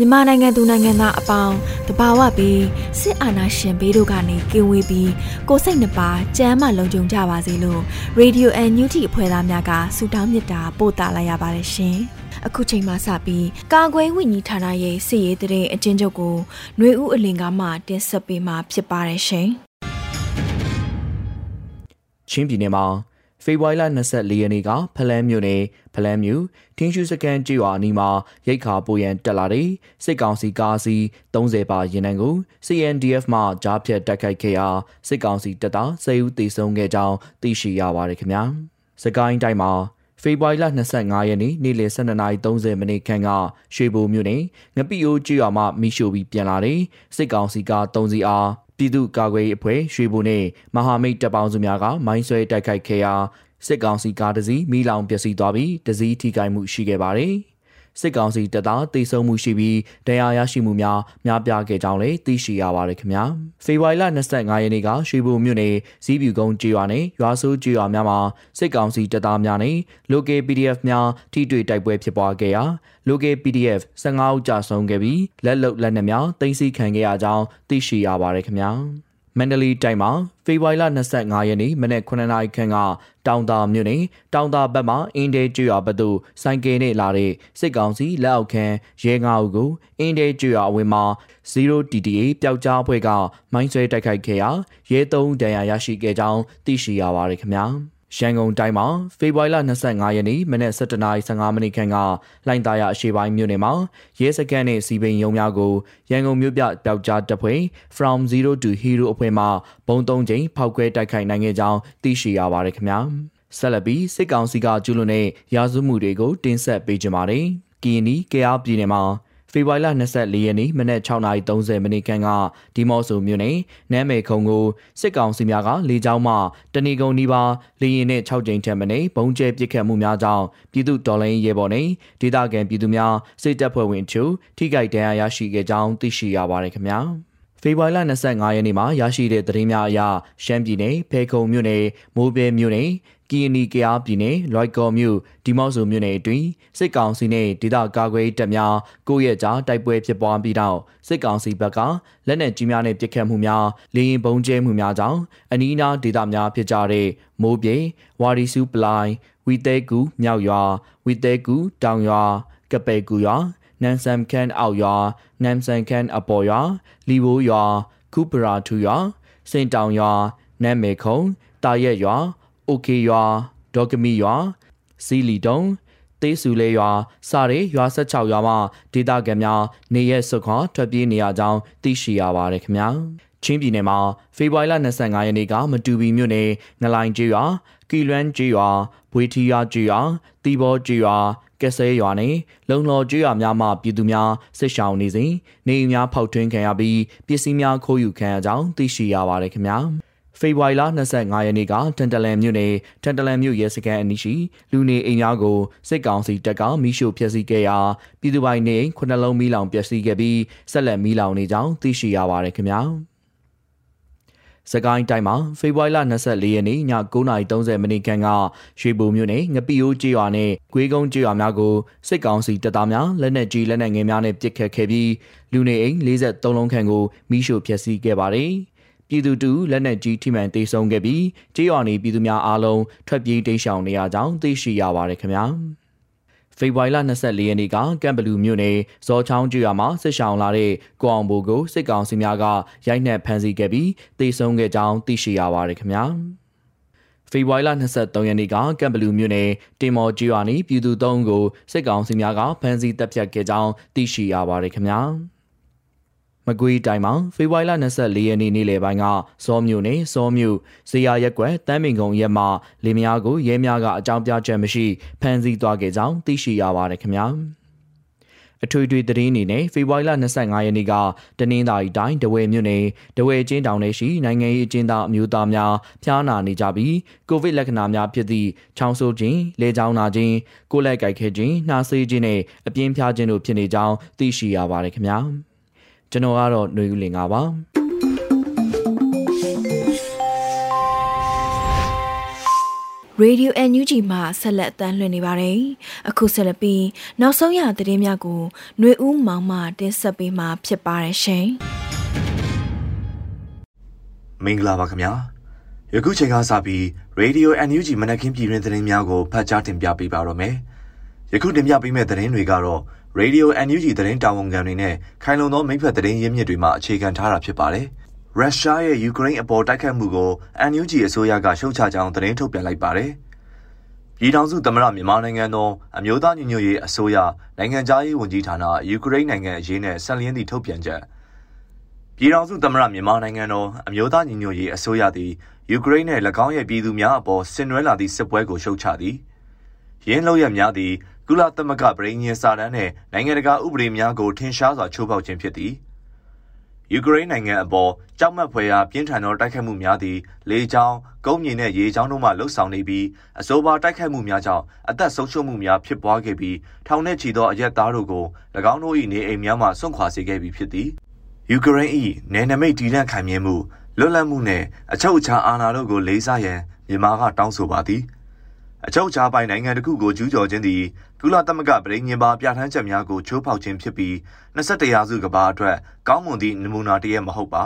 မြန်မာနိုင်ငံသူနိုင်ငံသားအပေါင်းတဘာဝပြီးစစ်အာဏာရှင်ဘေးတို့ကနေကင်းဝေးပြီးကိုစိတ်နှပါကြမ်းမှလုံခြုံကြပါစေလို့ Radio NUG အဖွဲ့သားများကဆုတောင်းမေတ္တာပို့သလာရပါတယ်ရှင်။အခုချိန်မှစပြီးကာကွယ်ဝိညာဉ်ဌာနရဲ့စီရေးတဲ့အချင်းချုပ်ကိုຫນွေဦးအလင်ကားမှတင်ဆက်ပေးမှာဖြစ်ပါတယ်ရှင်။ချင်းပြည်နယ်မှာ ဖေဖော်ဝါရီလ24ရက်နေ့ကဖလန်းမြို့နယ်ဖလန်းမြို့ထင်းရှူစကန်ကြေးရွာအနီးမှာရိတ်ခါပိုရန်တက်လာတဲ့စစ်ကောင်စီကားစီး30ပါရင်နံကို CNDF မှကြားဖြတ်တိုက်ခိုက်ခဲ့ရာစစ်ကောင်စီတပ်သား10ဦးသေဆုံးခဲ့ကြောင်းသိရှိရပါတယ်ခင်ဗျာ။စကိုင်းတိုင်းမှာဖေဖော်ဝါရီလ25ရက်နေ့နေ့လယ်12:30မိနစ်ခန့်ကရွှေဘိုမြို့နယ်ငပိအိုးကျွော်မှမိရှိုပြီးပြန်လာတဲ့စစ်ကောင်စီက3စီအား ပြည်သူ့ကာကွယ်ရေးအဖွဲ့ရွှေဘိုနဲ့မဟာမိတ်တပ်ပေါင်းစုများကမိုင်းဆွဲတိုက်ခိုက်ခဲ့ရာစစ်ကောင်စီကားတစ်စီးမိလောင်ပျက်စီးသွားပြီးတစ်စီးထိခိုက်မှုရှိခဲ့ပါတယ်။ စစ်ကောင်စီတပ်သားတေဆုံးမှုရှိပြီးတရားရရှိမှုများများပြားခဲ့ကြောင်းလည်းသိရှိရပါတယ်ခင်ဗျာ။ဖေဖော်ဝါရီလ25ရက်နေ့ကရွှေဘိုမြို့နယ်ဇီးပြူကုန်းကျေးရွာနဲ့ရွာဆိုးကျေးရွာများမှာစစ်ကောင်စီတပ်သားများနဲ့ local PDF များထိတွေ့တိုက်ပွဲဖြစ်ပွားခဲ့ရာ local PDF 15ဦးကြာဆုံးခဲ့ပြီးလက်လုံလက်နက်များတင်စီခံခဲ့ရကြောင်းသိရှိရပါတယ်ခင်ဗျာ။ မန္တလေးတိုင်းမှာဖေဖော်ဝါရီလ25ရက်နေ့မနက်9:00နာရီခန့်ကတောင်တာမြို့နယ်တောင်တာဘက်မှအင်းတဲကျွော်ဘက်သို့စိုင်းကယ်နဲ့လာတဲ့စစ်ကောင်စီလက်အောက်ခံရဲငါးဦးကိုအင်းတဲကျွော်အဝင်မှာ 0TTA ပျောက်ကြားအဖွဲ့ကမိုင်းဆွဲတိုက်ခိုက်ခဲ့ရာရဲသုံးဒဏ်ရာရရှိခဲ့ကြောင်းသိရှိရပါတယ်ခင်ဗျာ။ ရန်ကုန်တိုင်းမှာဖေဖော်ဝါရီလ25ရက်နေ့မနက်7:15မိနစ်ခန့်ကလိုင်သားရအရှိပိုင်းမြို့နယ်မှာရဲစခန်းနဲ့စီပင်ရုံများကိုရန်ကုန်မြို့ပြပျောက်ကြားတပ်ဖွဲ့ From Zero to Hero အဖွဲ့မှဘုံ၃ချိန်ဖောက်ခွဲတိုက်ခိုက်နိုင်ခဲ့ကြောင်းသိရှိရပါတယ်ခင်ဗျာဆက်လက်ပြီးစစ်ကောင်စီကကျူးလွန်တဲ့ရာဇဝမှုတွေကိုတင်ဆက်ပေးကြပါမယ်။ကီနီကေအားပြည်နယ်မှာ ဖေဖော်ဝါရီလ24ရက်နေ့မနက်6:30မိနစ်ခန့်ကဒီမော့ဆိုမြို့နယ်နမ်းမေခုံကိုစစ်ကောင်စီများကလေကြောင်းမှတဏီကုံနီးပါးလေရင်နဲ့6ကြိမ်ထက်မနည်းဘုံကျဲပစ်ခတ်မှုများကြောင့်ပြည်သူတော်လှန်ရေးရဲဘော်နဲ့ဒေသခံပြည်သူများစစ်တပ်ဖွဲ့ဝင်ချို့ထိခိုက်ဒဏ်ရာရရှိခဲ့ကြောင်းသိရှိရပါတယ်ခင်ဗျာ။ဖေဖော်ဝါရီလ25ရက်နေ့မှာရရှိတဲ့သတင်းများအရရှမ်းပြည်နယ်ဖေခုံမြို့နယ်မိုးပြဲမြို့နယ် ကီနီကယားပြည်နယ်လွိုက်ကော်မြို့ဒီမော့ဆိုမြို့နယ်အတွင်းစစ်ကောင်စီနဲ့ဒေသကာကွယ်တပ်များကိုယ့်ရဲ့ကြားတိုက်ပွဲဖြစ်ပွားပြီးတော့စစ်ကောင်စီဘက်ကလက်နက်ကြီးများနဲ့ပစ်ခတ်မှုများလေရင်ပုံကျဲမှုများကြောင့်အနီးနားဒေသများဖြစ်ကြတဲ့မိုးပြေဝါရီစုပလိုင်ဝီတဲကူမြောက်ရွာဝီတဲကူတောင်ရွာကပဲကူရွာနန်ဆမ်ခန်အောက်ရွာနမ်ဆန်ခန်အပေါ်ရွာလီဘိုးရွာခုပရာထူရွာစင်တောင်ရွာနမ်မေခုံတာရက်ရွာ အိုကေရွာဒေါကမီရွာစီလီတုံသေးစုလဲရွာစတဲ့ရွာ16ရွာမှာဒေသခံများနေရက်စွခွာထွက်ပြေးနေရကြောင်းသိရှိရပါတယ်ခင်ဗျာချင်းပြည်နယ်မှာဖေဖော်ဝါရီလ25ရက်နေ့ကမတူပီမြို့နယ်ငလိုင်ကျေးရွာကီလွမ်းကျေးရွာဘွေထီယာကျေးရွာတီဘောကျေးရွာကက်ဆဲရွာနဲ့လုံလော်ကျေးရွာများမှပြည်သူများစစ်ရှောင်နေစဉ်နေအိမ်များဖောက်ထွင်းခံရပြီးပစ္စည်းများခိုးယူခံရကြောင်းသိရှိရပါတယ်ခင်ဗျာ ဖေဖော်ဝါရီလ25ရက်နေ့ကတန်တလန်မြို့နယ်တန်တလန်မြို့ရဲစခန်းအနီးရှိလူနေအိမ်များကိုစစ်ကောင်စီတပ်ကမိရှို့ဖျက်ဆီးခဲ့ရာပြည်သူပိုင်နေအိမ်ခုနှလုံးမီးလောင်ပျက်စီးခဲ့ပြီးဆက်လက်မီးလောင်နေကြောင်းသိရှိရပါတယ်ခင်ဗျာ။စကိုင်းတိုင်းမှာဖေဖော်ဝါရီလ24ရက်နေ့ည9:30မိနစ်ခန့်ကရွှေဘိုမြို့နယ်ငပီအိုးကျေးရွာနဲ့ဂွေးကုန်းကျေးရွာများကိုစစ်ကောင်စီတပ်သားများလက်နက်ကြီးလက်နက်ငယ်များနဲ့ပစ်ခတ်ခဲ့ပြီးလူနေအိမ်43လုံးခန့်ကိုမိရှို့ဖျက်ဆီးခဲ့ပါတယ်။ ပြည်သူတူလက်နက်ကြီးထိမှန်တေဆုံးခဲ့ပြီးကြေးရွာနေပြည်သူများအားလုံးထွက်ပြေးတိမ်းရှောင်နေရကြောင်းသိရှိရပါတယ်ခင်ဗျာဖေဖော်ဝါရီလ24ရက်နေ့ကကမ်ဘလူးမြို့နယ်ဇော်ချောင်းကျွာမှာစစ်ရှောင်လာတဲ့ကိုအောင်ဘိုကိုစစ်ကောင်စီများကရိုက်နှက်ဖမ်းဆီးခဲ့ပြီးတေဆုံးခဲ့ကြောင်းသိရှိရပါတယ်ခင်ဗျာ။ဖေဖော်ဝါရီလ23ရက်နေ့ကကမ်ဘလူးမြို့နယ်တင်မော်ကျွာနီပြည်သူသုံးကိုစစ်ကောင်စီများကဖမ်းဆီးတပ်ဖြတ်ခဲ့ကြောင်းသိရှိရပါတယ်ခင်ဗျာ။ မကွေးတိုင်းမှာဖေဖော်ဝါရီလ24ရက်နေ့နေ့လယ်ပိုင်းကစောမြို့နယ်စောမြို့ဇေယျရက်ကွယ်တမ်းမင်ကုံရက်မှလေများကိုရဲများကအကြောင်းပြချက်မရှိဖမ်းဆီးသွားခဲ့ကြောင်းသိရှိရပါတယ်ခင်ဗျာအထွေထွေသတင်းအနေနဲ့ဖေဖော်ဝါရီလ25ရက်နေ့ကတနင်္သာရီတိုင်းဒဝဲမြို့နယ်ဒဝဲချင်းတောင်ထဲရှိနိုင်ငံရေးအကျဉ်းသားအမျိုးသားများဖျားနာနေကြပြီးကိုဗစ်လက္ခဏာများဖြစ်သည့်ချောင်းဆိုးခြင်း၊လေကြောင်းနာခြင်း၊ကိုယ်လက်ကိုက်ခဲခြင်း၊နှာစေးခြင်းနဲ့အပြင်းပြားခြင်းတို့ဖြစ်နေကြောင်းသိရှိရပါတယ်ခင်ဗျာ။ ကျွန်တော်ကတော့ຫນွေဦးလင်ပါပါရေဒီယို NUG မှာဆက်လက်အသံလွှင့်နေပါတယ်။အခုဆက်လက်ပြီးနောက်ဆုံးရသတင်းများကိုຫນွေဦးမောင်မှတင်ဆက်ပေးမှာဖြစ်ပါတယ်ရှင်။မင်္ဂလာပါခင်ဗျာ။ယခုချိန်ကစပြီး Radio NUG မနက်ခင်းပြည်တွင်သတင်းများကိုဖတ်ကြားတင်ပြပေးပါရမယ်။ယခုတင်ပြပေးမယ့်သတင်းတွေကတော့ Radio NUG သတင်းတာဝန်ခံတွေနဲ့ခိုင်လုံသောမိဖက်သတင်းရင်းမြစ်တွေမှအခြေခံထားတာဖြစ်ပါတယ်။ရုရှားရဲ့ယူကရိန်းအပေါ်တိုက်ခိုက်မှုကို NUG အစိုးရကရှုတ်ချကြောင်းသတင်းထုတ်ပြန်လိုက်ပါတယ်။ပြည်ထောင်စုသမ္မတမြန်မာနိုင်ငံတော်အမျိုးသားညီညွတ်ရေးအစိုးရနိုင်ငံသားရေးဝန်ကြီးဌာနယူကရိန်းနိုင်ငံအရေးနဲ့ဆက်လျင်းသည့်ထုတ်ပြန်ချက်ပြည်ထောင်စုသမ္မတမြန်မာနိုင်ငံတော်အမျိုးသားညီညွတ်ရေးအစိုးရသည်ယူကရိန်းနှင့်၎င်းရဲ့ပြည်သူများအပေါ်ဆင်နွှဲလာသည့်စစ်ပွဲကိုရှုတ်ချသည်ရင်းလောက်ရများသည် ကုလသမဂ္ဂပြည်ညင်စာတမ်းနှင့်နိုင်ငံတကာဥပဒေများကိုထင်ရှားစွာချိုးဖောက်ခြင်းဖြစ်သည်ယူကရိန်းနိုင်ငံအပေါ်ကြောက်မက်ဖွယ်ရာပြင်းထန်သောတိုက်ခိုက်မှုများသည်လေကြောင်း၊ကုန်းမြေနှင့်ရေကြောင်းတို့မှလှုပ်ဆောင်နေပြီးအဆိုပါတိုက်ခိုက်မှုများကြောင့်အသက်ဆုံးရှုံးမှုများဖြစ်ပွားခဲ့ပြီးထောင်ထဲချီသောအရက်သားတို့ကို၎င်းတို့၏နေအိမ်များမှဆွန့်ခွာစေခဲ့ပြီးဖြစ်သည်ယူကရိန်း၏နယ်နိမိတ်တည်တံ့ခိုင်မြဲမှုလွတ်လပ်မှုနှင့်အချုပ်အခြာအာဏာတို့ကိုလေးစားရန်မြန်မာကတောင်းဆိုပါသည် အချုပ်အခြာပိုင်နိုင်ငံတစ်ခုကိုကျူးကျော်ခြင်းသည်ကုလသမဂ္ဂပြည်ညင်ပါပြဋ္ဌာန်းချက်များကိုချိုးဖောက်ခြင်းဖြစ်ပြီး21ရာစုကဘာအတွက်ကောင်းမွန်သည့်နမူနာတစ်ရပ်မဟုတ်ပါ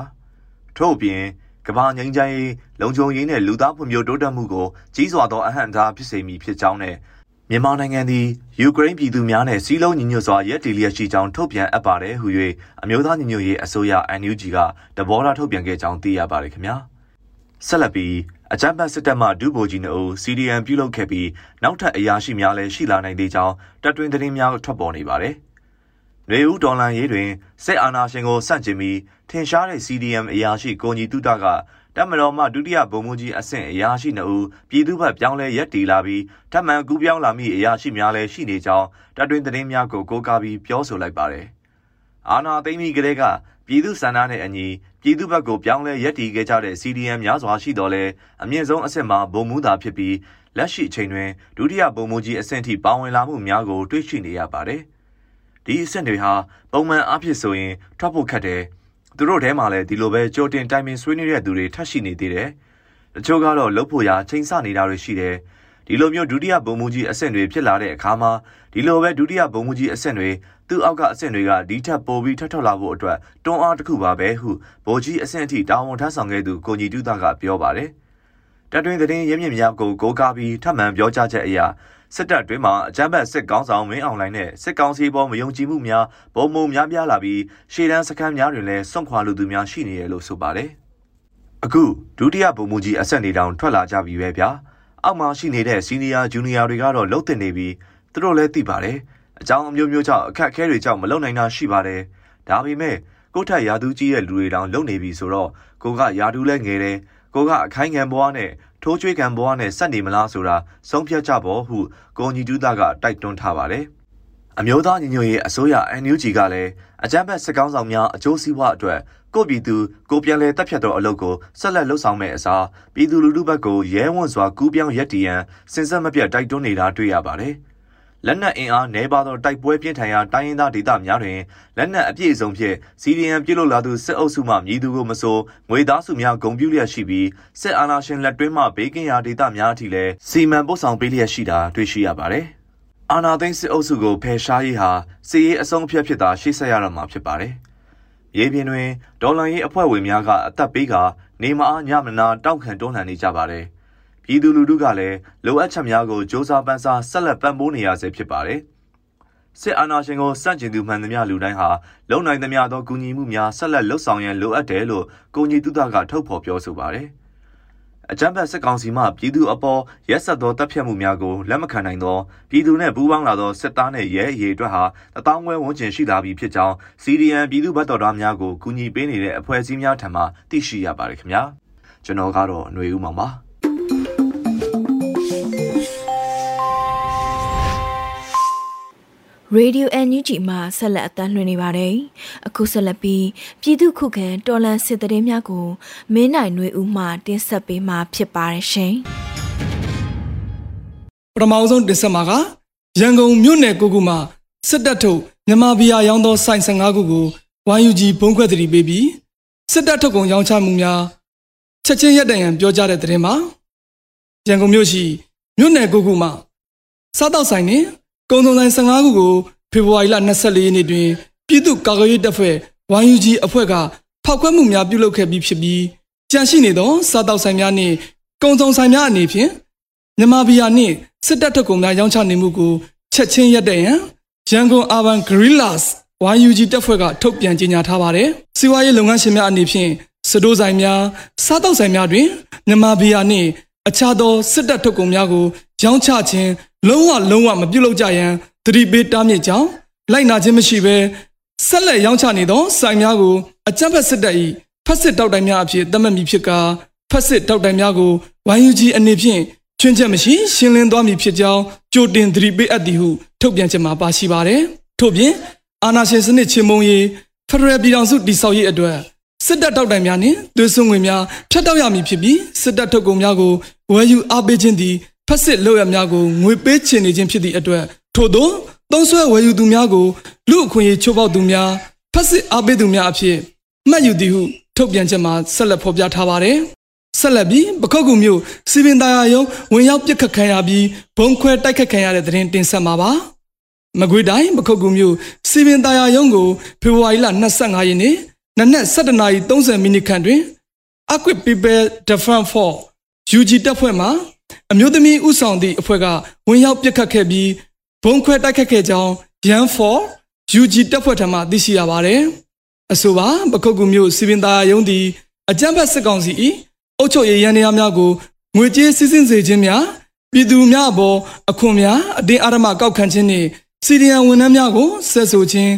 ထို့အပြင်ကဘာငိမ့်ချမ်းရေးလုံခြုံရေးနဲ့လူသားဖွံ့ဖြိုးတိုးတက်မှုကိုကြီးစွာသောအဟန့်အတားဖြစ်စေမည်ဖြစ်ကြောင်းနဲ့မြန်မာနိုင်ငံသည်ယူကရိန်းပြည်သူများနဲ့စီးလုံးညီညွတ်စွာရပ်တည်လျက်ရှိကြောင်းထုတ်ပြန်အပ်ပါတယ်ဟု၍အမျိုးသားညီညွတ်ရေးအစိုးရ NUG ကတဘောထားထုတ်ပြန်ခဲ့ကြောင်းသိရပါတယ်ခင်ဗျာဆက်လက်ပြီးအကြမ်းဖက်စစ်တပ်မှဒုဗိုလ်ကြီးနှုတ် CDM ပြုလုပ်ခဲ့ပြီးနောက်ထပ်အရာရှိများလည်းရှိလာနိုင်သေးကြောင်းတပ်တွင်သတင်းများထွက်ပေါ်နေပါတယ်။နေဦးဒေါ်လန်ရေးတွင်စစ်အာဏာရှင်ကိုစန့်ကျင်ပြီးထင်ရှားတဲ့ CDM အရာရှိကိုကြီးတုတကတပ်မတော်မှဒုတိယဗိုလ်မှူးကြီးအဆင့်အရာရှိနှုတ်ပြည်သူ့ဘက်ပြောင်းလဲရက်တီလာပြီးထပ်မံကူးပြောင်းလာမိအရာရှိများလည်းရှိနေကြောင်းတပ်တွင်သတင်းများကိုကိုးကားပြီးပြောဆိုလိုက်ပါတယ်။အာဏာသိမ်းပြီးကတည်းက ပြည်သူစံနာနဲ့အညီပြည်သူဘက်ကိုပြောင်းလဲရက်တီခဲ့ကြတဲ့ CDM များစွာရှိတော်လဲအမြင့်ဆုံးအဆင့်မှာဗိုလ်မှူးသာဖြစ်ပြီးလက်ရှိအချိန်တွင်ဒုတိယဗိုလ်မှူးကြီးအဆင့်ထိပါဝင်လာမှုများကိုတွေ့ရှိနေရပါတယ်။ဒီအဆင့်တွေဟာပုံမှန်အဖြစ်ဆိုရင်ထွက်ဖို့ခက်တယ်။သူတို့ထဲမှာလည်းဒီလိုပဲကြိုတင်တိုင်ပင်ဆွေးနွေးတဲ့သူတွေထပ်ရှိနေသေးတယ်။တချို့ကတော့လှုပ်ဖို့ရာချိန်ဆနေတာတွေရှိတယ်။ ဒီလိုမျိုးဒုတိယဘုံမူကြီးအဆင့်တွေဖြစ်လာတဲ့အခါမှာဒီလိုပဲဒုတိယဘုံမူကြီးအဆင့်တွေသူ့အောက်ကအဆင့်တွေကဒီထက်ပိုပြီးထပ်ထွက်လာဖို့အတွက်တွန်းအားတစ်ခုပါပဲဟုဗိုလ်ကြီးအဆင့်အထိတာဝန်ထမ်းဆောင်ခဲ့သူကိုကြီးတူးသားကပြောပါတယ်။တတွင်သတင်းရင်းမြစ်များကိုကိုးကားပြီးထပ်မံပြောကြားချက်အရစစ်တပ်တွင်မှအကြမ်းဖက်စစ်ကောင်းဆောင်မင်းအောင်လှိုင်နဲ့စစ်ကောင်စီပေါ်မယုံကြည်မှုများပုံမှုများပြားလာပြီးရှေ့တန်းစခန်းများတွင်လည်းစွန့်ခွာလူသူများရှိနေတယ်လို့ဆိုပါတယ်။အခုဒုတိယဗိုလ်မှူးကြီးအဆင့်နေတောင်ထွက်လာကြပြီပဲဗျာ။ အောက်မှာရှိနေတဲ့စီနီယာဂျူနီယာတွေကတော့လှုပ်တင်နေပြီးသူတို့လည်းသိပါတယ်အကြောင်းအမျိုးမျိုးကြောင့်အခက်အခဲတွေကြောင့်မလုံနိုင်တာရှိပါတယ်ဒါပေမဲ့ကိုထက်ရာသူကြီးရဲ့လူတွေတောင်လုံနေပြီဆိုတော့ကိုကရာသူလဲငယ်တယ်ကိုကအခိုင်ခံဘွားနဲ့ထိုးချွေးခံဘွားနဲ့ဆက်နေမလားဆိုတာဆုံးဖြတ်ကြဖို့ဟုကိုညီတူးသားကတိုက်တွန်းထားပါတယ်အမျိုးသားညီညွတ်ရေးအစိုးရ NUG ကလည်းအကြမ်းဖက်စစ်ကောင်းဆောင်များအကျိုးစီးပွားအတွက် ကိုပြည်သူကိုပြန်လည်တပ်ဖြတ်သောအလုပ်ကိုဆက်လက်လှုပ်ဆောင်မဲ့အစားပြည်သူလူထုဘက်ကိုရဲဝံ့စွာကူးပြောင်းရက်တည်ရန်စဉ်ဆက်မပြတ်တိုက်တွန်းနေတာတွေ့ရပါတယ်။လက်နက်အင်အားနှဲပါသောတိုက်ပွဲပြင်းထန်ရာတိုင်းရင်းသားဒေသများတွင်လက်နက်အပြည့်အစုံဖြင့်စီဒီအမ်ပြုလုပ်လာသူစစ်အုပ်စုမှမြည်သူကိုမဆိုငွေသားစုများဂုံပြူလျက်ရှိပြီးစစ်အာဏာရှင်လက်တွင်းမှဘေးကင်းရာဒေသများအထိလည်းစီမံပို့ဆောင်ပေးလျက်ရှိတာတွေ့ရှိရပါတယ်။အာဏာသိမ်းစစ်အုပ်စုကိုဖယ်ရှားရေးဟာစီရေးအဆုံးအဖြတ်ဖြစ်တာရှေ့ဆက်ရတော့မှာဖြစ်ပါတယ်။ ရေပြင်တွင်ဒေါ်လာရေးအဖွဲ့ဝင်များကအသက်ပေးကနေမအားညမနာတောက်ခံတွန်းလှန်နေကြပါတယ်။ပြည်သူလူထုကလည်းလိုအပ်ချက်များကိုစ조사ပန်းစားဆက်လက်ပံ့ပိုးနေရဆဲဖြစ်ပါတယ်စစ်အာဏာရှင်ကိုစန့်ကျင်သူမှန်သမျှလူတိုင်းဟာလုံနိုင်သမျှသောကူညီမှုများဆက်လက်လှုပ်ဆောင်ရန်လိုအပ်တယ်လို့ကိုကြီးတုဒကထုတ်ဖော်ပြောဆိုပါတယ်။ အကြမ်းဖက်စစ်ကောင်စီမှပြည်သူအပေါ်ရက်ဆက်သောတပ်ဖြတ်မှုများကိုလက်မခံနိုင်သောပြည်သူနှင့်ပူးပေါင်းလာသောစစ်သားနှင့်ရဲအရေးအတွက်ဟာတပေါင်းဝဲဝန်းကျင်ရှိလာပြီဖြစ်ကြောင်း CDN ပြည်သူ့ဘတ်တော်သားများကိုကူညီပေးနေတဲ့အဖွဲ့အစည်းများထံမှသိရှိရပါတယ်ခင်ဗျာကျွန်တော်ကတော့ຫນွေဦးမောင်ပါ ရေဒီယို NUG မှာဆက်လက်အသံလွှင့်နေပါတယ်။အခုဆက်လက်ပြီးပြည်သူခုခံတော်လှန်စစ်တရင်များကိုမင်းနိုင်ຫນွေဦးမှတင်ဆက်ပေးမှာဖြစ်ပါတယ်ရှင်။ပထမဆုံးတင်ဆက်မှာကရန်ကုန်မြို့နယ်ကိုကူမှာစစ်တပ်ထုတ်မြန်မာပြည်ရောင်းသောစိုင်15ခုကို YUG ဘုံခွဲတရီပေးပြီးစစ်တပ်ထုတ်ကုန်ရောင်းချမှုများချက်ချင်းရပ်တန့်ရန်ပြောကြားတဲ့တဲ့ရင်မှာရန်ကုန်မြို့ရှိမြို့နယ်ကိုကူမှာစားတောက်ဆိုင်နှင့် ကုံစုံဆိုင်15ခုကိုဖေဖော်ဝါရီလ24ရက်နေ့တွင်ပြည်သူ့ကာကွယ်ရေးတပ်ဖွဲ့ YUG အဖွဲ့ကဖောက်ခွဲမှုများပြုလုပ်ခဲ့ပြီးဖြစ်ပြီးကြန့်ရှိနေသောစားတောက်ဆိုင်များနှင့်ကုံစုံဆိုင်များအနေဖြင့်မြန်မာပြည်နှင့်စစ်တပ်ထုတ်ကုန်များရောင်းချနေမှုကိုချက်ချင်းရပ်တန့်ရန်ရန်ကုန် Urban Guerrillas YUG တပ်ဖွဲ့ကထုတ်ပြန်ကြေညာထားပါတယ်။စီးပွားရေးလုပ်ငန်းရှင်များအနေဖြင့်စတိုးဆိုင်များစားတောက်ဆိုင်များတွင်မြန်မာပြည်နှင့်အခြားသောစစ်တပ်ထုတ်ကုန်များကိုရောင်းချခြင်း လုံးဝလုံးဝမပြုတ်လောက်ကြရန်သတိပေးတားမြစ်ကြောင်းလိုက်နာခြင်းမရှိဘဲဆက်လက်ရောင်းချနေသောဆိုင်များကိုအကြမ်းဖက်စစ်တပ်၏ဖက်စစ်တောက်တိုင်များအဖြစ်သတ်မှတ်မည်ဖြစ်ကာဖက်စစ်တောက်တိုင်များကို YUG အနေဖြင့်ချွင်းချက်မရှိရှင်းလင်းသွားမည်ဖြစ်ကြောင်းကြိုတင်သတိပေးအပ်သည်ဟုထုတ်ပြန်ချက်မှာပါရှိပါတယ်။ထို့ပြင်အာဏာရှင်စနစ်ချေမှုန်းရေးဖက်ဒရယ်ပြည်ထောင်စုတည်ဆောက်ရေးအတွက်စစ်တပ်တောက်တိုင်များနှင့်သွေးစွန်းငွေများဖြတ်တောက်ရမည်ဖြစ်ပြီးစစ်တပ်ထုတ်ကုန်များကိုဝယ်ယူအားပေးခြင်းသည် ဖက်စစ်လုပ်ရများကိုငွေပေးချေနေခြင်းဖြစ်သည့်အတွက်ထို့သောသုံးဆွဲဝယ်ယူသူများကိုလူအခွင့်အရေးချိုးဖောက်သူများဖက်စစ်အားပေးသူများအဖြစ်မှတ်ယူသည်ဟုထုတ်ပြန်ချက်မှာဆက်လက်ဖော်ပြထားပါတယ်။ဆက်လက်ပြီးပခုတ်ကူမျိုးစီပင်သားရုံဝင်ရောက်ပစ်ခတ်ခံရပြီးဘုံခွဲတိုက်ခတ်ခံရတဲ့သတင်းတင်ဆက်မှာပါ။မကွေးတိုင်းပခုတ်ကူမျိုးစီပင်သားရုံကိုဖေဖော်ဝါရီလ25ရက်နေ့နနက်7:30မိနစ်ခန့်တွင် Equip People Defense for UG တပ်ဖွဲ့မှ အမျိုးသမီးဥဆောင်သည့်အဖွဲ့ကဝင်ရောက်ပစ်ခတ်ခဲ့ပြီးဘုံခွဲတိုက်ခတ်ခဲ့ကြောင်းရန်ဖော် UG တပ်ဖွဲ့ထံမှသိရှိရပါတယ်။အဆိုပါပခုတ်ကူမျိုးစီပင်သားရုံးသည်အကြမ်းဖက်စစ်ကောင်စီ၏အုပ်ချုပ်ရေးရန်ရာများကိုငွေကြေးစစ်စင်စေခြင်းများပြည်သူများအပေါ်အခွန်များအတင်းအဓမ္မကောက်ခံခြင်းနှင့်စီရီယံဝန်ထမ်းများကိုဆက်ဆိုခြင်း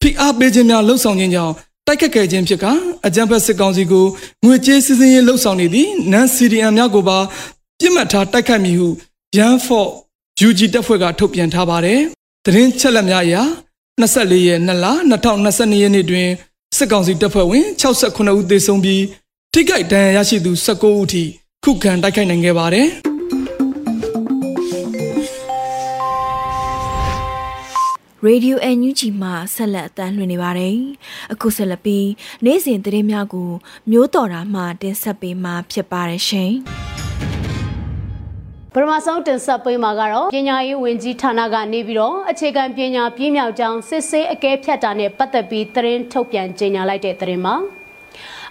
ဖိအားပေးခြင်းများလှုံ့ဆော်ခြင်းကြောင့်တိုက်ခတ်ခဲ့ခြင်းဖြစ်ကအကြံဖက်စစ်ကောင်စီကိုငွေကြေးစစ်စင်ရေးလှုပ်ဆောင်နေသည့်နန်စီဒီအမ်များကိုပါ ပြစ်မှတ်ထားတိုက်ခတ်မည်ဟုရန်ဖော့ UG တပ်ဖွဲ့ကထုတ်ပြန်ထားပါတယ်။သတင်းချက်လက်များအရ24ရက်2လ2022ရက်နေ့တွင်စစ်ကောင်စီတပ်ဖွဲ့ဝင်68ဦးသေဆုံးပြီးထိခိုက်ဒဏ်ရာရရှိသူ19ဦးထိခုခံတိုက်ခိုက်နိုင်ခဲ့ပါတယ်။ရေဒီယို NUG မှာဆက်လက်အသံလွှင့်နေပါတယ်။အခုဆက်လက်ပြီးနေ့စဉ်သတင်းများကိုမျိုးတော်တာမှတင်ဆက်ပေးမှာဖြစ်ပါတယ်ရှင်။ ပထမဆုံးတင်ဆက်ပေးမှာကတော့ပညာရေးဝန်ကြီးဌာနကနေပြီးတော့အခြေခံပညာပြည့်မြောက်ကြောင်းစစ်ဆေးအကဲဖြတ်တာနဲ့ပတ်သက်ပြီးသတင်းထုတ်ပြန်ကြေညာလိုက်တဲ့သတင်းမှာ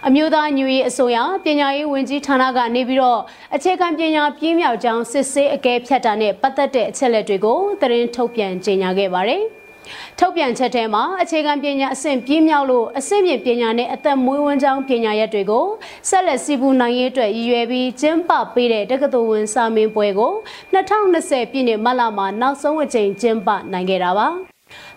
အမျိုးသားညွေအစိုးရပညာရေးဝန်ကြီးဌာနကနေပြီးတော့အခြေခံပညာပြည့်မြောက်ကြောင်းစစ်ဆေးအကဲဖြတ်တာနဲ့ပတ်သက်တဲ့အချက်လက်တွေကိုသတင်းထုတ်ပြန်ကြေညာခဲ့ပါတယ်။ ထုတ်ပြန်ချက်ထဲမှာအခြေခံပညာအဆင့်ပြည့်မြောက်လို့အဆင့်မြင့်ပညာနဲ့အသက်မွေးဝမ်းကြောင်းပညာရပ်တွေကိုဆက်လက်စီးပူးနိုင်ရေးအတွက်ရည်ရွယ်ပြီးကျင်းပပေးတဲ့တက္ကသိုလ်ဝင်စာမင်းပွဲကို2020ပြည့်နှစ်မတ်လမှာနောက်ဆုံးအကြိမ်ကျင်းပနိုင်ခဲ့တာပါ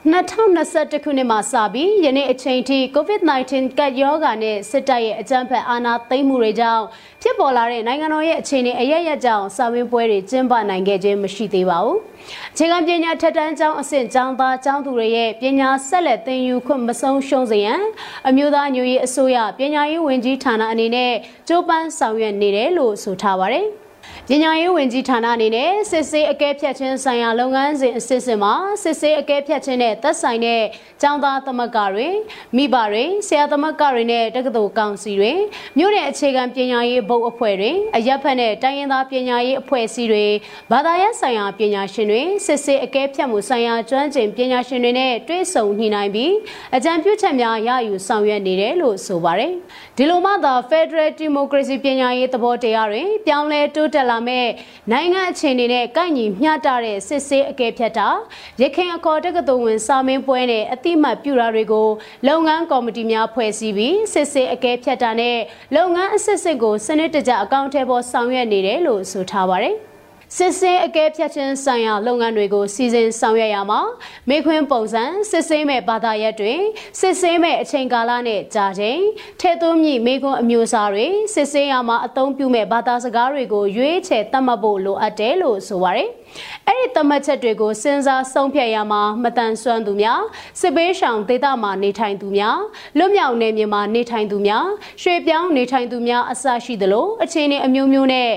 2021ခုနှစ်မှာစပြီးယနေ့အချိန်ထိ COVID-19 ကပ်ရောဂါနဲ့စစ်တပ်ရဲ့အကြမ်းဖက်အာဏာသိမ်းမှုတွေကြောင့်ဖြစ်ပေါ်လာတဲ့နိုင်ငံတော်ရဲ့အခြေအနေအရရကြောင့်စာမင်းပွဲတွေကျင်းပနိုင်ခဲ့ခြင်းမရှိသေးပါဘူး။အခြေခံပညာထက်တန်းကျောင်းအဆင့်ကျောင်းသားကျောင်းသူတွေရဲ့ပညာဆက်လက်သင်ယူခွင့်မဆုံးရှုံးစေရန်အမျိုးသားညွရေးအစိုးရပညာရေးဝန်ကြီးဌာနအနေနဲ့ကြိုးပမ်းဆောင်ရွက်နေတယ်လို့ဆိုထားပါတယ်။ ပညာရေးဝန်ကြီးဌာနအနေနဲ့စစ်ဆေးအကဲဖြတ်ခြင်းဆိုင်ရာလုပ်ငန်းစဉ်အစစ်အစစ်မှာစစ်ဆေးအကဲဖြတ်ခြင်းနဲ့သက်ဆိုင်တဲ့ကျောင်းသားသမဂ္ဂတွေမိဘတွေဆရာသမဂ္ဂတွေနဲ့တက္ကသိုလ်ကောင်စီတွေမြို့နယ်အခြေခံပညာရေးဘုတ်အဖွဲ့တွေအရက်ဖက်နဲ့တိုင်းရင်းသားပညာရေးအဖွဲ့အစည်းတွေဘာသာရပ်ဆိုင်ရာပညာရှင်တွေစစ်ဆေးအကဲဖြတ်မှုဆိုင်ရာကျွမ်းကျင်ပညာရှင်တွေနဲ့တွဲဆုံညှိနှိုင်းပြီးအကြံပြုချက်များရယူဆောင်ရွက်နေတယ်လို့ဆိုပါတယ်ဒီလိုမှသာ Federal Democracy ပညာရေးသဘောတရားတွေပြောင်းလဲတိုးတက်လာလာမဲ့နိုင်ငံအခြေအနေနဲ့ကိုက်ညီမျှတတဲ့စစ်ဆေးအကဲဖြတ်တာရခိုင်အခေါ်တက္ကသိုလ်ဝင်စာမင်းပွဲနဲ့အတိမတ်ပြုတာတွေကိုလုပ်ငန်းကော်မတီများဖွဲ့စည်းပြီးစစ်ဆေးအကဲဖြတ်တာနဲ့လုပ်ငန်းအစစ်စစ်ကိုစနစ်တကျအကောင့်ထဲပေါ်ဆောင်ရွက်နေတယ်လို့ဆိုထားပါတယ်။ စစ်စင်းအကဲဖြတ်ခြင်းဆိုင်ရာလုပ်ငန်းတွေကိုစီစဉ်ဆောင်ရွက်ရမှာမေခွန်းပုံစံစစ်စင်းမဲ့ဘာသာရပ်တွေစစ်စင်းမဲ့အချိန်ကာလနဲ့ကြာချိန်ထဲသွင်းမြင့်မေခွန်းအမျိုးအစားတွေစစ်စင်းရမှာအသုံးပြုမဲ့ဘာသာစကားတွေကိုရွေးချယ်သတ်မှတ်ဖို့လိုအပ်တယ်လို့ဆိုပါတယ်။ အဲ့ဒီသတ်မှတ်ချက်တွေကိုစဉ်းစားဆုံးဖြတ်ရမှာမတန်ဆွမ်းသူများစစ်ပေးရှောင်ဒေသမှာနေထိုင်သူများလွတ်မြောက်နေမြေမှာနေထိုင်သူများရွှေပြောင်းနေထိုင်သူများအစရှိသလိုအခြေအနေအမျိုးမျိုးနဲ့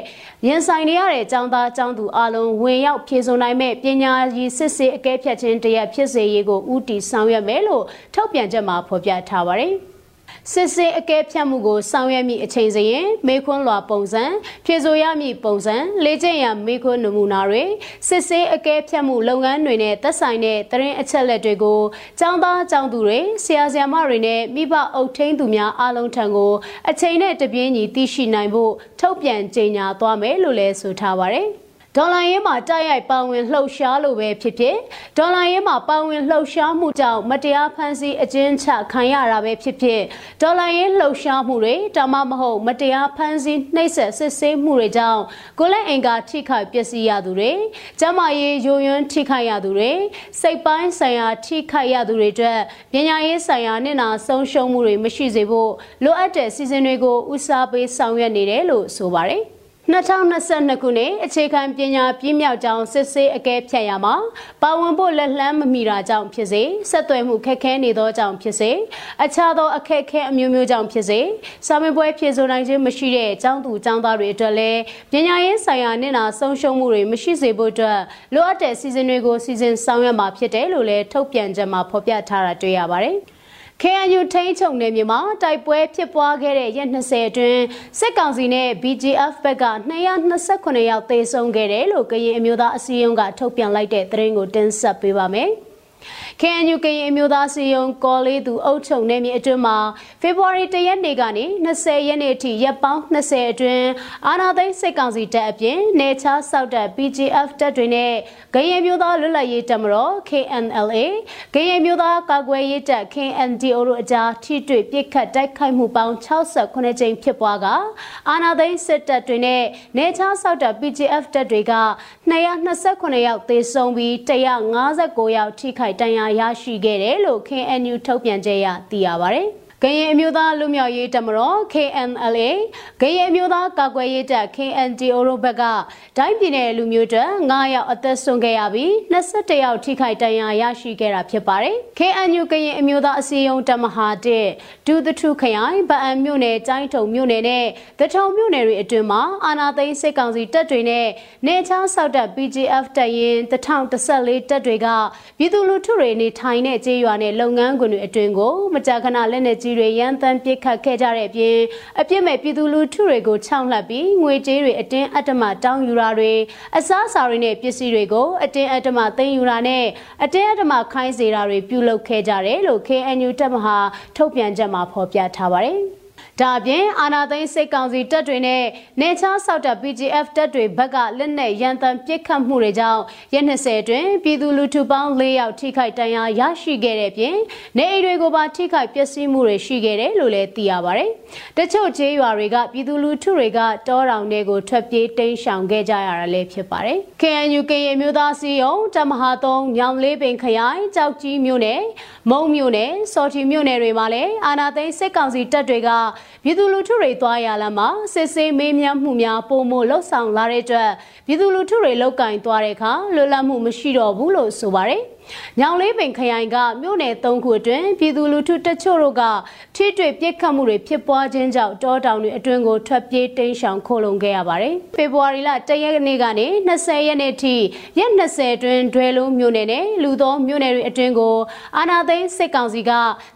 ရင်ဆိုင်နေရတဲ့ចောင်းသားចောင်းသူအလုံးဝင်ရောက်ဖြည့်စုံနိုင်မဲ့ပညာရေးစစ်စစ်အကဲဖြတ်ခြင်းတရက်ဖြစ်စေရေးကိုဦးတည်ဆောင်ရွက်မယ်လို့ထုတ်ပြန်ချက်မှာဖော်ပြထားပါတယ်။ စစ်စစ်အကဲဖြတ်မှုကိုဆောင်ရွက်မိအချိန်စရင်မေခွန်းလွာပုံစံဖြည့်ဆို့ရမည့်ပုံစံလေ့ကျင့်ရမေခွန်းနမူနာတွေစစ်စစ်အကဲဖြတ်မှုလုပ်ငန်းတွေနဲ့သက်ဆိုင်တဲ့သတင်းအချက်လက်တွေကိုကျောင်းသားကျောင်းသူတွေဆရာဆရာမတွေနဲ့မိဘအုပ်ထိန်းသူများအားလုံးထံကိုအချိန်နဲ့တပြေးညီသိရှိနိုင်ဖို့ထုတ်ပြန်ကြေညာသွားမယ်လို့လည်းဆိုထားပါတယ်။ ဒေါ်လာရင်းမှာတိုက်ရိုက်ပါဝင်လှုပ်ရှားလို့ပဲဖြစ်ဖြစ်ဒေါ်လာရင်းမှာပါဝင်လှုပ်ရှားမှုကြောင့်မတရားဖန်ဆီးအကျဉ်းချခံရတာပဲဖြစ်ဖြစ်ဒေါ်လာရင်းလှုပ်ရှားမှုတွေဒါမှမဟုတ်မတရားဖန်ဆီးနှိပ်စက်စစ်ဆေးမှုတွေကြောင့်ကိုလက်အင်္ကာထိခိုက်ပျက်စီးရသူတွေကျမရေးယိုယွန်းထိခိုက်ရသူတွေစိတ်ပိုင်းဆိုင်ရာထိခိုက်ရသူတွေအတွက်ပညာရေးဆိုင်ရာနဲ့နာဆုံးရှုံးမှုတွေမရှိစေဖို့လိုအပ်တဲ့စီစဉ်တွေကိုဦးစားပေးဆောင်ရွက်နေတယ်လို့ဆိုပါတယ်။ 2022ခုနှစ်အခြေခံပညာပြည့်မြောက်ကြောင်းစစ်ဆေးအကဲဖြတ်ရမှာပါဝင်ဖို့လက်လှမ်းမမီတာကြောင့်ဖြစ်စေဆက်သွယ်မှုခက်ခဲနေသောကြောင့်ဖြစ်စေအခြားသောအခက်အခဲအမျိုးမျိုးကြောင့်ဖြစ်စေစာမေးပွဲဖြေဆိုနိုင်ခြင်းမရှိတဲ့ကျောင်းသူကျောင်းသားတွေအတွက်လည်းပညာရေးဆိုင်ရာနဲ့နာဆုံးရှုံးမှုတွေမရှိစေဖို့အတွက်လိုအပ်တဲ့စီစဉ်တွေကိုစီစဉ်ဆောင်ရွက်မှာဖြစ်တယ်လို့လည်းထုတ်ပြန်ချက်မှာဖော်ပြထားတာတွေ့ရပါတယ်။ KNU ထိန်းချုပ်နယ်မြေမှာတိုက်ပွဲဖြစ်ပွားခဲ့တဲ့ရက်20အတွင်းစစ်ကောင်စီနဲ့ BGF ဘက်က229ယောက်သေဆုံးခဲ့တယ်လို့ကရင်အမျိုးသားအစည်းအရုံးကထုတ်ပြန်လိုက်တဲ့သတင်းကိုတင်ဆက်ပေးပါမယ်။ KNU ကရင်အမျိုးသားစီယုံကော်လေးသူအုပ်ချုပ်နေမြေအတွင်းမှာဖေဖော်ဝါရီ၁ရက်နေ့ကနေ20ရက်နေ့အထိရက်ပေါင်း20အတွင်းအာဏာသိမ်းစစ်ကောင်စီတပ်အပြင်နေချားစောက်တပ် PGF တပ်တွေနဲ့ကရင်မျိုးသားလွတ်လပ်ရေးတပ်မတော် KNLA ကရင်မျိုးသားကာကွယ်ရေးတပ် KNDO တို့အကြားထိတွေ့ပစ်ခတ်တိုက်ခိုက်မှုပေါင်း68ကြိမ်ဖြစ်ပွားကအာဏာသိမ်းစစ်တပ်တွေနဲ့နေချားစောက်တပ် PGF တပ်တွေက229ယောက်သေဆုံးပြီး159ယောက်ထိခိုက်ဒဏ်ရာရရှိခဲ့တယ်လို့ KNU ထုတ်ပြန်ကြေညာသိရပါဗျ။ ကရင်အမျိုးသားလူမျိုးရေးတပ်မတော် KNLA ကရင်အမျိုးသားကာကွယ်ရေးတပ် KNDO တို့ဘက်ကတိုင်းပြည်နယ်လူမျိုးတပ်9ယောက်အသက်ဆုံးခဲ့ရပြီး21ယောက်ထိခိုက်ဒဏ်ရာရရှိခဲ့တာဖြစ်ပါတယ်။ KNU ကရင်အမျိုးသားအစည်းအရုံးတပ်မဟာ1ဒူးသထုခရိုင်ဗအံမြို့နယ်ကျိုင်းထုံမြို့နယ်နဲ့တထုံမြို့နယ်တွေအတွင်းမှာအာနာသိန်းစစ်ကောင်စီတပ်တွေနဲ့နေချောင်းဆောက်တပ် PGF တပ်ရင်း1014တပ်တွေကပြည်သူလူထုတွေနေထိုင်တဲ့ကျေးရွာနဲ့လုပ်ငန်းခွင်တွေအတွင်းကိုမကြာခဏလက်နက်ကြီးကြီးတွေရန်တမ်းပစ်ခတ်ခဲ့ကြတဲ့အပြင်အပြစ်မဲ့ပြည်သူလူထုတွေကိုခြောက်လှပ်ပြီးငွေကြေးတွေအတင်းအဓမ္မတောင်းယူတာတွေအစားအစာတွေနဲ့ပစ္စည်းတွေကိုအတင်းအဓမ္မသိမ်းယူတာနဲ့အတင်းအဓမ္မခိုင်းစေတာတွေပြုလုပ်ခဲ့ကြတယ်လို့ KNU တပ်မဟာထုတ်ပြန်ချက်မှာဖော်ပြထားပါတယ်။ ဒါအပြင်အာနာသိန်းစိတ်ကောင်စီတပ်တွေနဲ့နေချားဆောက်တပ် PGF တပ်တွေဘက်ကလက်နက်ရန်တမ်းပစ်ခတ်မှုတွေကြောင့်ရက်20အတွင်းပြည်သူလူထုပေါင်း၄ယောက်ထိခိုက်ဒဏ်ရာရရှိခဲ့တဲ့ပြင်နေအိမ်တွေကိုပါထိခိုက်ပျက်စီးမှုတွေရှိခဲ့တယ်လို့လည်းသိရပါတယ်။တချို့ကျေးရွာတွေကပြည်သူလူထုတွေကတောတောင်တွေကိုထွက်ပြေးတိမ်းရှောင်ခဲ့ကြရတာလည်းဖြစ်ပါတယ်။ KNU ကရင်မျိုးသားစီယုံတမဟာသုံးညောင်လေးပင်ခရိုင်ကြောက်ကြီးမြို့နယ်မုံမြို့နယ်စော်တီမြို့နယ်တွေမှာလည်းအာနာသိန်းစစ်ကောင်စီတပ်တွေကပြည်သူလူထုတွေသွားရလမ်းမှာစစ်ဆေးမေးမြန်းမှုများပုံမလှုပ်ဆောင်လာတဲ့အတွက်ပြည်သူလူထုတွေလောက်ကင်သွားတဲ့အခါလွတ်လပ်မှုမရှိတော့ဘူးလို့ဆိုပါတယ်။။ ညောင်လေးပင်ခရိုင်ကမြို့နယ်၃ခုအတွင်းပြည်သူလူထုတချို့တို့ကထိတွေ့ပြစ်ခတ်မှုတွေဖြစ်ပွားခြင်းကြောင့်တောတောင်တွေအတွင်းကိုထွက်ပြေးတိမ်းရှောင်ခိုလုံခဲ့ရပါတယ်။ဖေဖော်ဝါရီလ၁ရက်နေ့ကနေ20ရက်နေ့ထိရက်20အတွင်းဒွဲလုံးမြို့နယ်နဲ့လူသောမြို့နယ်တွေအတွင်းကိုအာနာသိန်းစစ်ကောင်စီက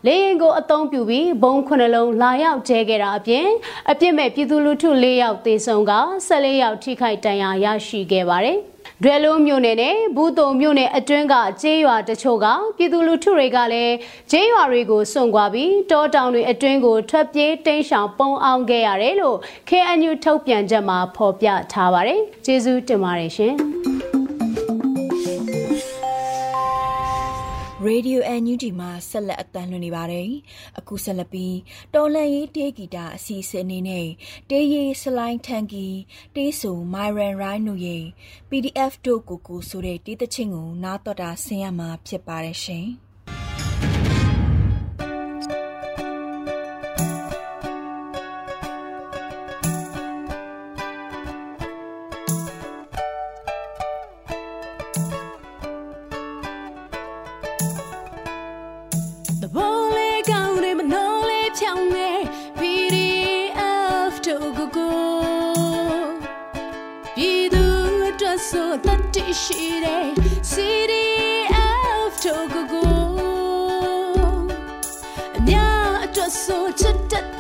လေရင်ကိုအုံပြုပြီးဘုံခုနှလုံးလာရောက်ကျဲခဲ့တာအပြင်အပြစ်မဲ့ပြည်သူလူထု၄ယောက်သေဆုံးက14ယောက်ထိခိုက်ဒဏ်ရာရရှိခဲ့ပါတယ်။ ဒဒွဲလုံးမြို့နယ်နဲ့ဘူးတုံမြို့နယ်အတွင်းကကျေးရွာတချို့ကပြည်သူလူထုတွေကလည်းကျေးရွာတွေကိုစွန့်ခွာပြီးတောတောင်တွေအတွင်းကိုထွက်ပြေးတိမ်းရှောင်ပုံအောင်ခဲ့ရတယ်လို့ KNU ထုတ်ပြန်ချက်မှာဖော်ပြထားပါတယ်။ကျေးဇူးတင်ပါတယ်ရှင်။ Radio NUG မှာဆက်လက်အသံလွှင့်နေပါတယ်။အခုဆက်လက်ပြီးတော်လန်ရေးတေးဂီတာအစီအစဉ်အနေနဲ့တေးရေးစလိုင်းထန်ကီတေးဆူမိုင်ရန်ရိုင်းတို့ရဲ့ PDF တို့ကိုကိုဆိုတဲ့တေးသချင်းကိုနားတော်တာဆင်ရမှာဖြစ်ပါတယ်ရှင်။ CDF တို့ကိုကိုအများအတွက်ဆိုချစ်တ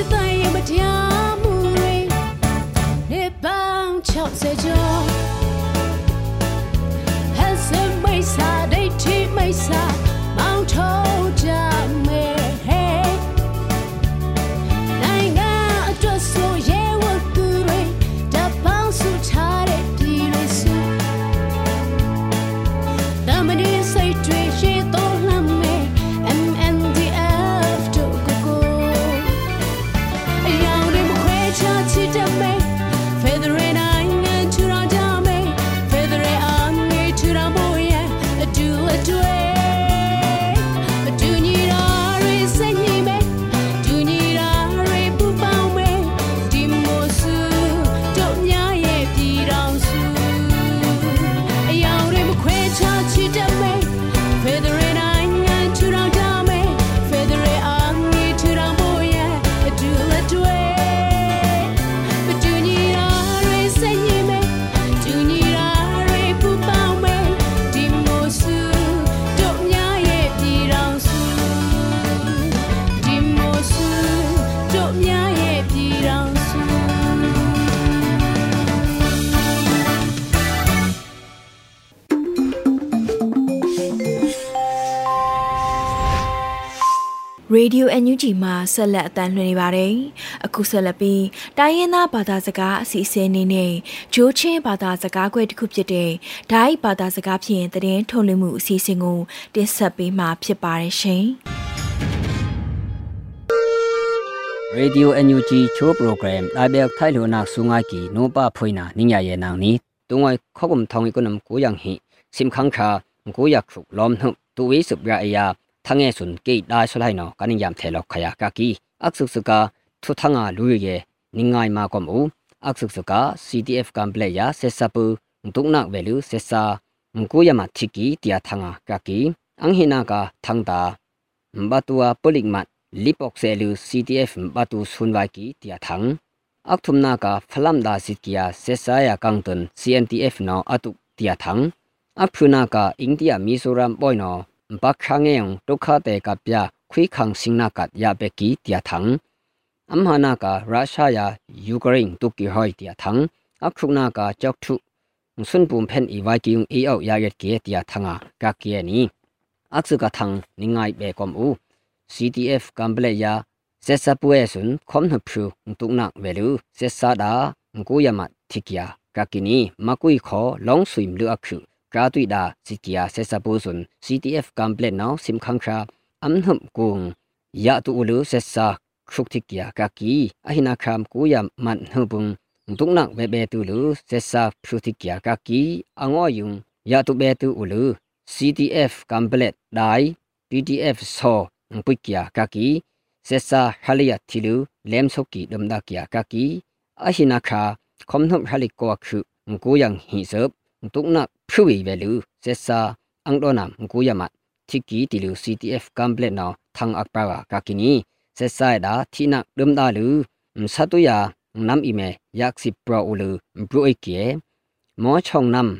ရေဒီ ယို NUG မှာဆက်လက်အသံလွှင့်နေပါတယ်။အခုဆက်လက်ပြီးတိုင်းရင်းသားဘာသာစကားအစီအစဉ်အနေနဲ့ဂျိုးချင်းဘာသာစကားခွဲတစ်ခုဖြစ်တဲ့ဒိုင်းဘာသာစကားဖြင့်တည်င်းထုတ်လွှင့်မှုအစီအစဉ်ကိုတင်ဆက်ပေးမှာဖြစ်ပါတယ်ရှင်။ Radio NUG Cho Program Abel Thailo na sungai ki no pa phoina ningya ye nang ni tungoi khogum thong ikonam ko yang hi sim khang kha ko yak khu lom thu tu wi sup ya ya thange sun ke da solai no kaning yam thelo khaya ka ki aksuk suka thu thanga lu ye ningai ma kom u aksuk suka CTF kam ple ya sesapu tuknak velu sesa ngkuyama thiki tia thanga kaki anghina ka thangta batua polikmat lipok selu ctf batu sunwai ki tia thang akthumna ka phalam da sitkia sesa ya kangton cntf no atuk tia thang aphuna ka india mizoram boy no bakhangeng tokha te ka pya khwi khang singna ka ya be ki tia thang amhana ka russia ya ukraine tukki hoi tia thang akhuna ka chok thu sun pum phen i wai ki e au ya yet ke tia thanga ka ke ni aksu ka thang ningai be kom u ctf kamble ya sesa puwe sun khom na phu tuk nak velu sesa da ngu yama thikya ka kini makui kho long swim lu akhu ka tui da sikia sesa pu sun ctf kamble now sim khang kha am hum kung ya tu ulu sesa khuk thikya ka ki ahina kham ku yam man hubung tuk nak be be tu lu sesa phu thikya ka ki ango yung ya tu be tu ulu ctf kamble dai pdf so ပုတ်ကီယာကာကီဆက်စာဟလျာတီလူလမ်ဆုကီဒမ်ဒါကီယာကာကီအဟိနာခါခွန်နှုတ်ဟလိကောခုငကိုယံဟိဆပ်တုကနာ ဖူဝီဝဲလူဆက်စာအန်ဒိုနမ်ငကိုယမတ်တိကီတီလူ CTF ကမ်ပလက်နော်သန်းအပရာကာကီနီဆက်စာဒါတီနာဒမ်ဒါလူစတုယာနမ်အီမေယက်စီပရိုလူဘရိုအိကေမောချောင်းနမ်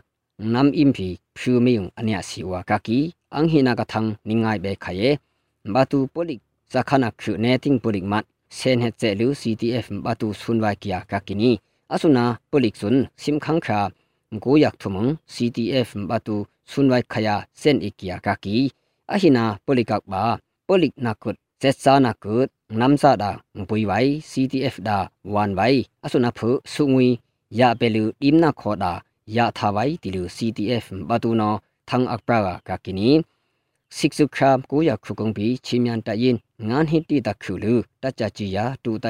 နမ်အင်ဖီဖြူမီယုံအနိယစီဝါကာကီအန်ဟိနာကသန်းနင်းငိုင်ဘေခယေ batu polik zakhana khu neting polik mat sen het che lu ctf batu sunwa kia kakini asuna polik sun sim khang kha go yak thumung ctf batu sunwa khaya sen ikia kaki ahina polikak ba polik nakut zetsa nakut namsa da pui wai ctf da wan wai asuna phu sungwi ya belu dimna khoda ya thawai tilu ctf batu no thang akpra kakini စိကစုခမ်ကိုရခုကုံဘီချီမြန်တရင်ငန်ဟစ်တီတခုလူတချချီယာတူတ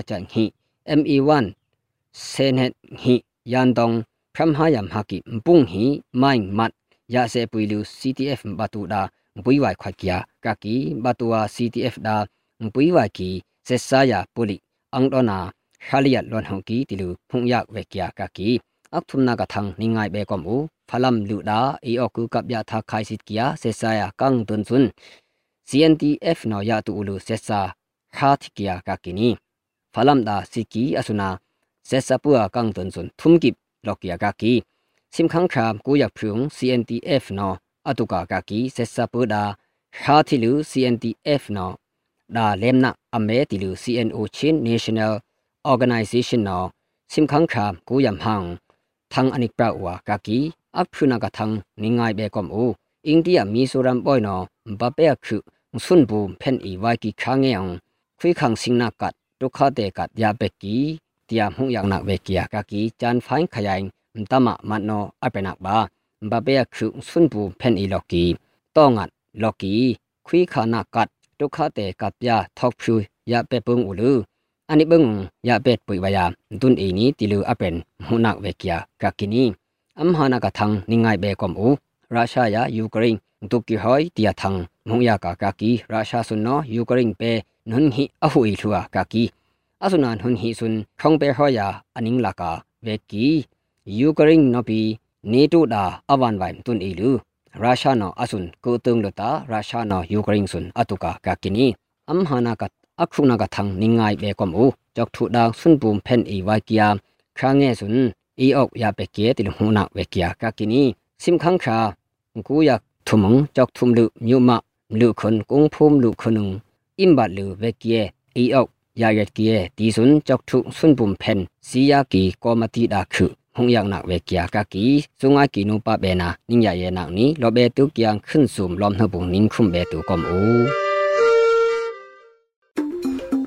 ချန်ဟီ ME1 စေနက်ဟီယန်ဒေါင်ဖရမ်ဟာယမ်ဟာကီပုန်ဟီမိုင်းမတ်ယာစေပွီလူ CTF ဘတူဒါပွီဝိုင်ခွက်ကီယာကကီဘတူဝါ CTF ဒါပွီဝိုင်ကီဆက်ဆာယာပူလီအန်ဒေါနာခါလီယတ်လွန်ဟောကီတီလူဖုန်ယက်ဝက်ကီယာကကီအခုမနာကထန်းနိငိုင်ဘေကောမူ phalam lu da e ok ku kap ya tha khai sit kia se sa ya kang tun chun cntf no ya tu ulu se sa kha thi kia ka kini phalam da siki asuna se sa pu a kang tun chun thum ki lok ya ka ki sim khang kham ku ya phung cntf no atuka ka ki se sa pu da kha thi lu cntf no da lemna ame ti lu cno chin national organization no sim khang kham ku yam hang thang anik pra wa ka ki အဖု နာကထန်းနိငိုင်ဘေကွန်အိုအိန္ဒိယမီဆိုရမ်ဘွိုင်နောဘပေခုဆွန်ဘူဖန်အီဝိုင်ကီခါငေအောင်ခွေခန်းစင်နာကတ်ဒုခတေကတ်ယာဘက်ကီတီယမှုយ៉ាងနာဝေကီယာကကီချန်ဖိုင်ခယိုင်တမမတ်နောအပနက်ဘာဘပေခုဆွန်ဘူဖန်အီလော်ကီတောငတ်လော်ကီခွေခါနာကတ်ဒုခတေကတ်ယာထောက်ဖြူယာပေပုန်ဦးလူอันนี้เบิ่งยาเป็ดปุยวายาตุน เตียมหงอยากนักเวกียกากีจันฟังขยายมตามะมันโนอเปนักบาบาเบียคือสุนปูเพนอีลอกีต้องงัดลอกีคุยขานากัดทุกขาเตกับยาทอกพิวยาเปปงอุลืออันนี้บึงยาเปดปุยวายาตุนอีนี้ติลืออเป็นหุนักเวกียกากินีอัมหานากะทังนิงไงเบกอมอูราชายายูเครนตุกิหอยเตียทังมุงยากากากีราชาสุนนอยูเครนเปนุนฮิอหุยทัวกากี asunan hun hi sun khong pe ho ya aning laka ve ki ukraine no pi nato da awan vai tun e lu russia no asun ko tung lo ta russia no ukraine sun atuka ka kini am hana ka akhuna ka thang ningai be kom u chok thu da sun bum pen e wa kia kha nge sun e ok ya pe ke til hu na ve kia ka kini sim khang kha ku ya thumong chok thum lu nyu ma lu khon kung phum lu khonung im ba lu ve kia e ok ยาเยกเยตีสุนจอกทุสุนบุมเพนสียากีกอมติดาคือหงยังนักเวกยากากีสุงอากีนุปะเบนานิงยาเยนักนี้ลอเบตุกยังขึ้นสูมลอมหบุงนิงคุมเบตุกอมอู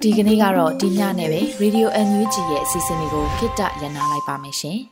ဒီကနေ့ကတော့ဒီညနဲ့ပဲ Radio NUG ရဲ့အစီအစဉ်လေးကိုခਿੱတရနာလိုက်ပါမယ်ရှင်။